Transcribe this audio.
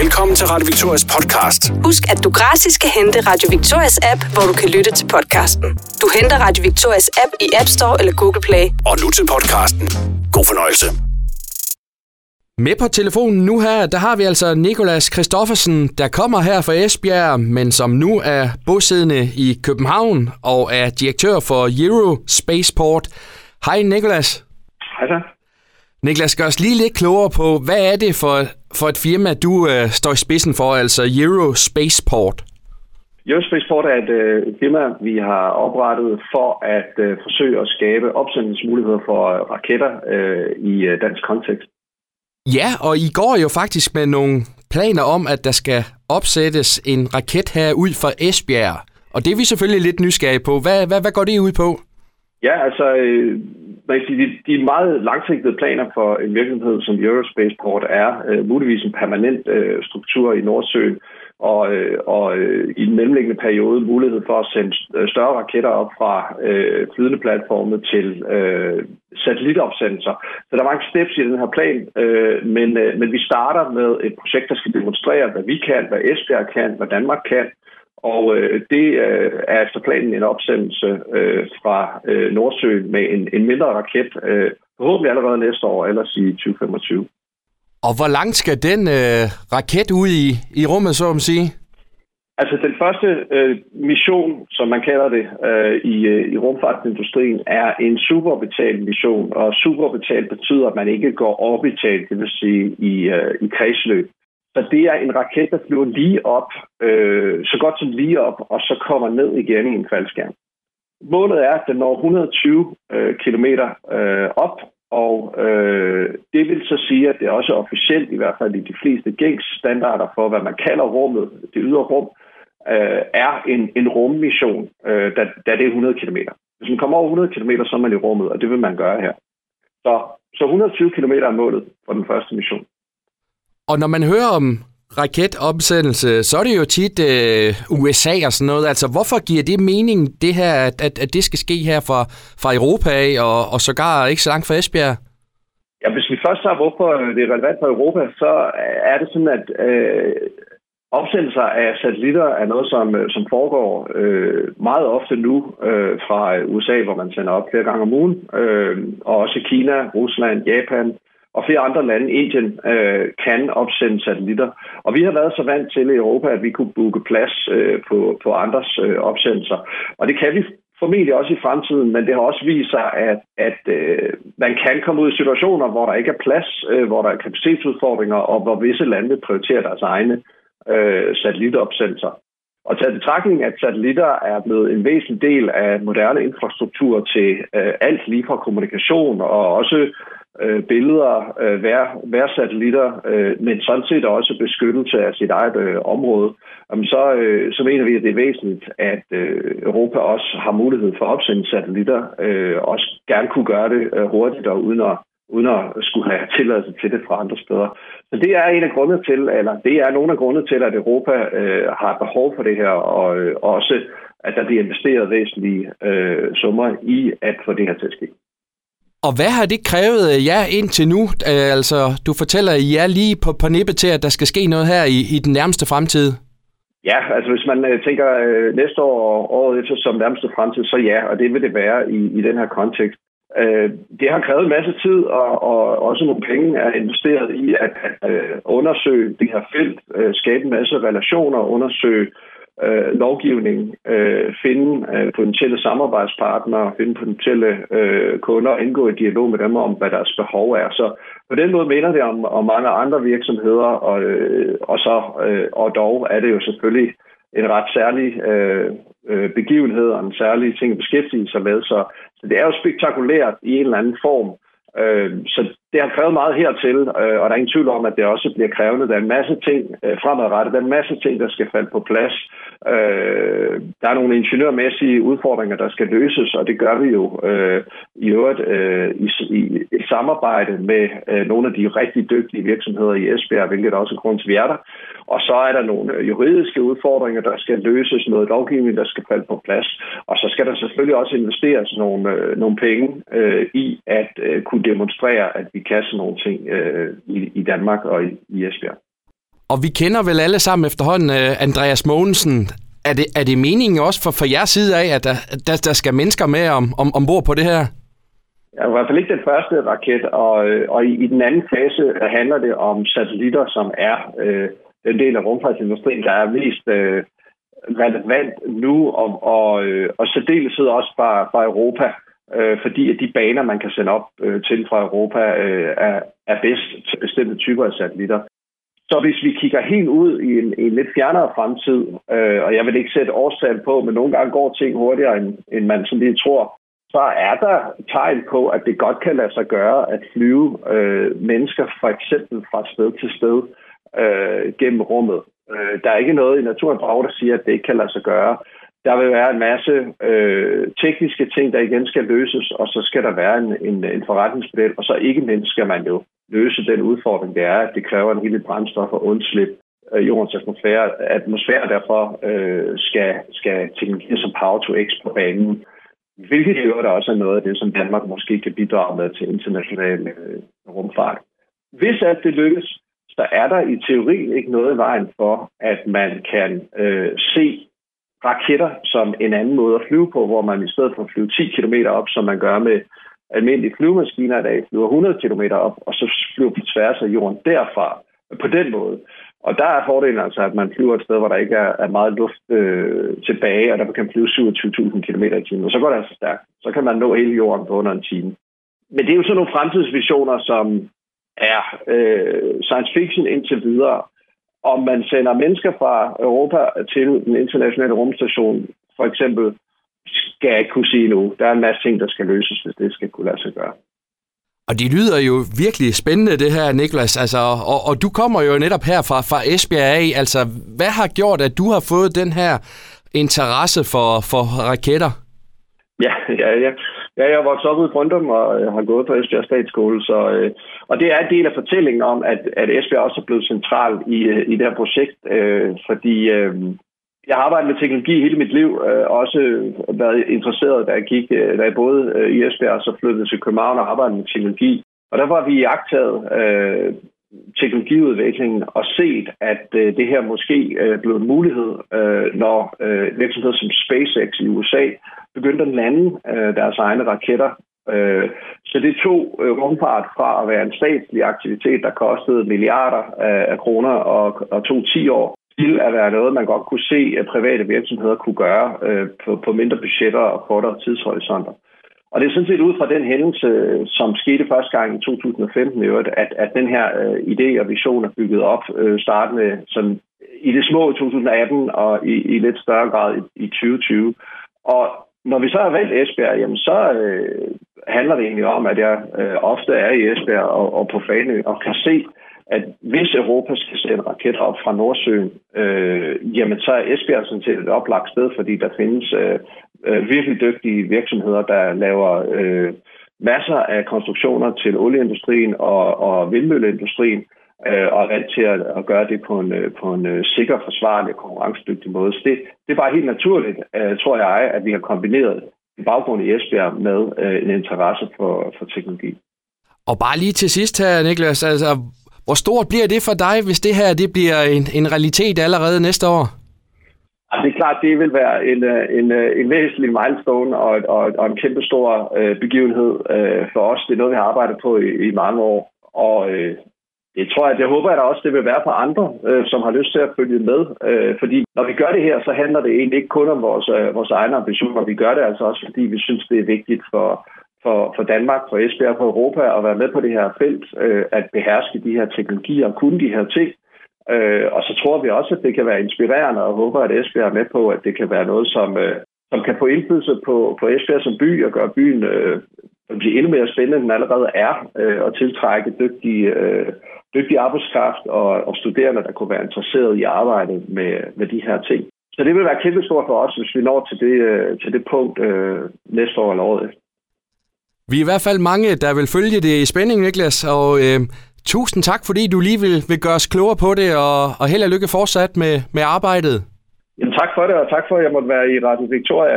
Velkommen til Radio Victorias podcast. Husk, at du gratis kan hente Radio Victorias app, hvor du kan lytte til podcasten. Du henter Radio Victorias app i App Store eller Google Play. Og nu til podcasten. God fornøjelse. Med på telefonen nu her, der har vi altså Nikolas Christoffersen, der kommer her fra Esbjerg, men som nu er bosiddende i København og er direktør for Euro Spaceport. Hej Nikolas. Hej så. Niklas, gør os lige lidt klogere på, hvad er det for, for et firma, du øh, står i spidsen for, altså Euro Spaceport? Euro Spaceport er et, øh, firma, vi har oprettet for at øh, forsøge at skabe opsendelsesmuligheder for øh, raketter øh, i øh, dansk kontekst. Ja, og I går jo faktisk med nogle planer om, at der skal opsættes en raket her ud fra Esbjerg. Og det er vi selvfølgelig lidt nysgerrige på. Hvad, hvad, hvad går det ud på? Ja, altså, øh, man kan sige, de, de meget langsigtede planer for en virksomhed som Eurospaceport er øh, muligvis en permanent øh, struktur i Nordsøen, og, øh, og øh, i den mellemliggende periode mulighed for at sende øh, større raketter op fra øh, flydende platforme til øh, satellitopsendelser. Så der er mange steps i den her plan, øh, men, øh, men vi starter med et projekt, der skal demonstrere, hvad vi kan, hvad Esbjerg kan, hvad Danmark kan, og øh, det øh, er efter planen en opsendelse øh, fra øh, Nordsøen med en, en mindre raket, øh, forhåbentlig allerede næste år, ellers i 2025. Og hvor langt skal den øh, raket ud i, i rummet, så at sige? Altså den første øh, mission, som man kalder det øh, i, øh, i rumfartsindustrien, er en superorbital mission. Og superorbital betyder, at man ikke går orbitalt, det vil sige i, øh, i kredsløb. Så det er en raket, der flyver lige op, øh, så godt som lige op, og så kommer ned igen i en faldskærm. Målet er, at den når 120 øh, km øh, op, og øh, det vil så sige, at det er også officielt, i hvert fald i de fleste gængs standarder for, hvad man kalder rummet, det ydre rum, øh, er en, en rummission, øh, da, da det er 100 km. Hvis man kommer over 100 km, så er man i rummet, og det vil man gøre her. Så, så 120 km er målet for den første mission. Og når man hører om raketopsendelse, så er det jo tit øh, USA og sådan noget. Altså, hvorfor giver det mening, det her, at, at, at det skal ske her fra, fra Europa af, og, og sågar ikke så langt fra Esbjerg? Ja, hvis vi først tager, hvorfor det er relevant for Europa, så er det sådan, at øh, opsendelser af satellitter er noget, som, øh, som foregår øh, meget ofte nu øh, fra USA, hvor man sender op flere gange om ugen, øh, og også Kina, Rusland, Japan, og flere andre lande, Indien, øh, kan opsende satellitter. Og vi har været så vant til i Europa, at vi kunne booke plads øh, på, på andres øh, opsendelser. Og det kan vi formentlig også i fremtiden, men det har også vist sig, at, at øh, man kan komme ud i situationer, hvor der ikke er plads, øh, hvor der er kapacitetsudfordringer, og hvor visse lande prioriterer deres egne øh, satellitopsendelser. Og taget betragtning, at satellitter er blevet en væsentlig del af moderne infrastruktur til øh, alt lige fra kommunikation og også øh, billeder, øh, vær, satellitter, øh, men sådan set også beskyttelse af sit eget øh, område, jamen så, øh, så mener vi, at det er væsentligt, at øh, Europa også har mulighed for at opsende satellitter, øh, også gerne kunne gøre det øh, hurtigt og uden at, uden at skulle have tilladelse til det fra andre steder. Så det er en af grundene til, eller det er nogle af grundene til, at Europa øh, har behov for det her, og øh, også at der bliver investeret væsentlige øh, summer i at få det her til at ske. Og hvad har det krævet øh, jer indtil nu? Øh, altså, du fortæller, at I er lige på, på nippet til, at der skal ske noget her i, i den nærmeste fremtid. Ja, altså hvis man øh, tænker øh, næste år og året efter som nærmeste fremtid, så ja, og det vil det være i, i den her kontekst. Øh, det har krævet en masse tid, og, og også nogle penge er investeret i at, at øh, undersøge det her felt, øh, skabe en masse relationer, undersøge øh, lovgivning, øh, finde øh, potentielle samarbejdspartnere, finde potentielle øh, kunder og indgå i dialog med dem om, hvad deres behov er. Så på den måde minder det om, om mange andre virksomheder, og, øh, og, så, øh, og dog er det jo selvfølgelig en ret særlig øh, øh begivenhed og en særlig ting at beskæftige sig med. Så, så det er jo spektakulært i en eller anden form. Øh, så det har krævet meget hertil, øh, og der er ingen tvivl om, at det også bliver krævende. Der er en masse ting øh, fremadrettet, der er en masse ting, der skal falde på plads. Øh, der er nogle ingeniørmæssige udfordringer, der skal løses, og det gør vi jo øh, i øvrigt øh, i, i, samarbejde med øh, nogle af de rigtig dygtige virksomheder i Esbjerg, hvilket også er grund til, at vi er der. Og så er der nogle juridiske udfordringer, der skal løses, noget lovgivning, der skal falde på plads. Og så skal der selvfølgelig også investeres nogle, øh, nogle penge øh, i at øh, kunne demonstrere, at vi kan sådan nogle ting øh, i, i Danmark og i, i Esbjerg. Og vi kender vel alle sammen efterhånden uh, Andreas Mogensen. Er det, er det meningen også for, for jeres side af, at der, der, der skal mennesker med om, om, ombord på det her? Ja, i hvert fald ikke den første raket, og, og i, i den anden fase handler det om satellitter, som er øh, den del af rumfartsindustrien, der er mest øh, relevant nu, og, og, øh, og særdeleshed også fra, fra Europa, øh, fordi at de baner, man kan sende op øh, til fra Europa, øh, er, er bedst til bestemte typer af satellitter. Så hvis vi kigger helt ud i en, i en lidt fjernere fremtid, øh, og jeg vil ikke sætte årstal på, men nogle gange går ting hurtigere, end, end man sådan lige tror, så er der tegn på, at det godt kan lade sig gøre at flyve øh, mennesker for eksempel fra sted til sted øh, gennem rummet. Øh, der er ikke noget i naturen der siger, at det ikke kan lade sig gøre. Der vil være en masse øh, tekniske ting, der igen skal løses, og så skal der være en, en, en forretningsmodel, og så ikke mindst skal man jo løse den udfordring, det er, at det kræver en hel brændstof og undslip øh, jordens atmosfære. Atmosfære derfor øh, skal, skal teknologier som Power to X på banen, hvilket jo der også er noget af det, som Danmark måske kan bidrage med til international øh, rumfart. Hvis alt det lykkes, så er der i teorien ikke noget i vejen for, at man kan øh, se raketter som en anden måde at flyve på, hvor man i stedet for at flyve 10 km op, som man gør med almindelige flyvemaskiner i dag, flyver 100 km op, og så flyver på tværs af jorden derfra på den måde. Og der er fordelen altså, at man flyver et sted, hvor der ikke er, er meget luft øh, tilbage, og der kan flyve 27.000 km i timen. Og så går det altså stærkt. Så kan man nå hele jorden på under en time. Men det er jo sådan nogle fremtidsvisioner, som er øh, science fiction indtil videre. Om man sender mennesker fra Europa til den internationale rumstation, for eksempel, skal jeg ikke kunne sige nu. Der er en masse ting, der skal løses, hvis det skal kunne lade sig gøre. Og det lyder jo virkelig spændende, det her, Niklas. Altså, og, og du kommer jo netop her fra, fra Esbjerg af. Altså, hvad har gjort, at du har fået den her interesse for, for raketter? Ja, ja, ja. Ja, jeg er vokset op ude i Brøndum og øh, har gået på Esbjerg Statsskole, så, øh, og det er en del af fortællingen om, at, at Esbjerg også er blevet central i, øh, i det her projekt, øh, fordi øh, jeg har arbejdet med teknologi hele mit liv, øh, også været interesseret, da jeg gik, øh, da jeg både i Esbjerg og så flyttede til København og arbejdede med teknologi. Og der var vi i agtaget øh, teknologiudviklingen og set, at øh, det her måske øh, blev en mulighed, øh, når øh, virksomheder som SpaceX i USA begyndte at lande øh, deres egne raketter. Øh, så det tog øh, rumfart fra at være en statslig aktivitet, der kostede milliarder af, af kroner og, og tog 10 år, til at være noget, man godt kunne se, at private virksomheder kunne gøre øh, på, på mindre budgetter og kortere tidshorisonter. Og det er sådan set ud fra den hændelse, som skete første gang i 2015, at, at den her øh, idé og vision er bygget op, øh, startende sådan, i det små i 2018 og i, i lidt større grad i, i 2020. Og når vi så har valgt Esbjerg, jamen så øh, handler det egentlig om, at jeg øh, ofte er i Esbjerg og, og på Fanø og kan se, at hvis Europa skal sende raketter op fra Nordsøen, øh, jamen så er Esbjerg sådan set et oplagt sted, fordi der findes øh, øh, virkelig dygtige virksomheder, der laver øh, masser af konstruktioner til olieindustrien og, og vindmølleindustrien, øh, og er vant til at, at gøre det på en, øh, på en øh, sikker, forsvarlig og konkurrencedygtig måde. Så det, det er bare helt naturligt, øh, tror jeg, at vi har kombineret en baggrund i Esbjerg med øh, en interesse for, for teknologi. Og bare lige til sidst her, Niklas, altså, hvor stort bliver det for dig, hvis det her det bliver en, en realitet allerede næste år? Altså, det er klart, det vil være en, øh, en, øh, en væsentlig milestone og, og, og en kæmpe stor øh, begivenhed øh, for os. Det er noget, vi har arbejdet på i, i mange år. Og øh, det tror jeg, jeg håber at der også, det vil være for andre, øh, som har lyst til at følge med. Øh, fordi når vi gør det her, så handler det egentlig ikke kun om vores, øh, vores egne ambitioner. Vi gør det altså også, fordi vi synes, det er vigtigt for, for, for Danmark, for Esbjerg, for Europa at være med på det her felt, øh, at beherske de her teknologier og kunne de her ting. Øh, og så tror vi også, at det kan være inspirerende og håber, at Esbjerg er med på, at det kan være noget, som, øh, som kan få indflydelse på, på Esbjerg som by og gøre byen øh, blive endnu mere spændende, end den allerede er, øh, og tiltrække dygtige, øh, dygtig arbejdskraft og, og studerende, der kunne være interesseret i arbejdet med, med de her ting. Så det vil være kæmpestort for os, hvis vi når til det, øh, til det punkt øh, næste år eller året efter. Vi er i hvert fald mange, der vil følge det i spænding, Niklas, og øh, tusind tak, fordi du lige vil, vil gøre os klogere på det, og, og held og lykke fortsat med, med arbejdet. Jamen, tak for det, og tak for, at jeg måtte være i Radio Victoria.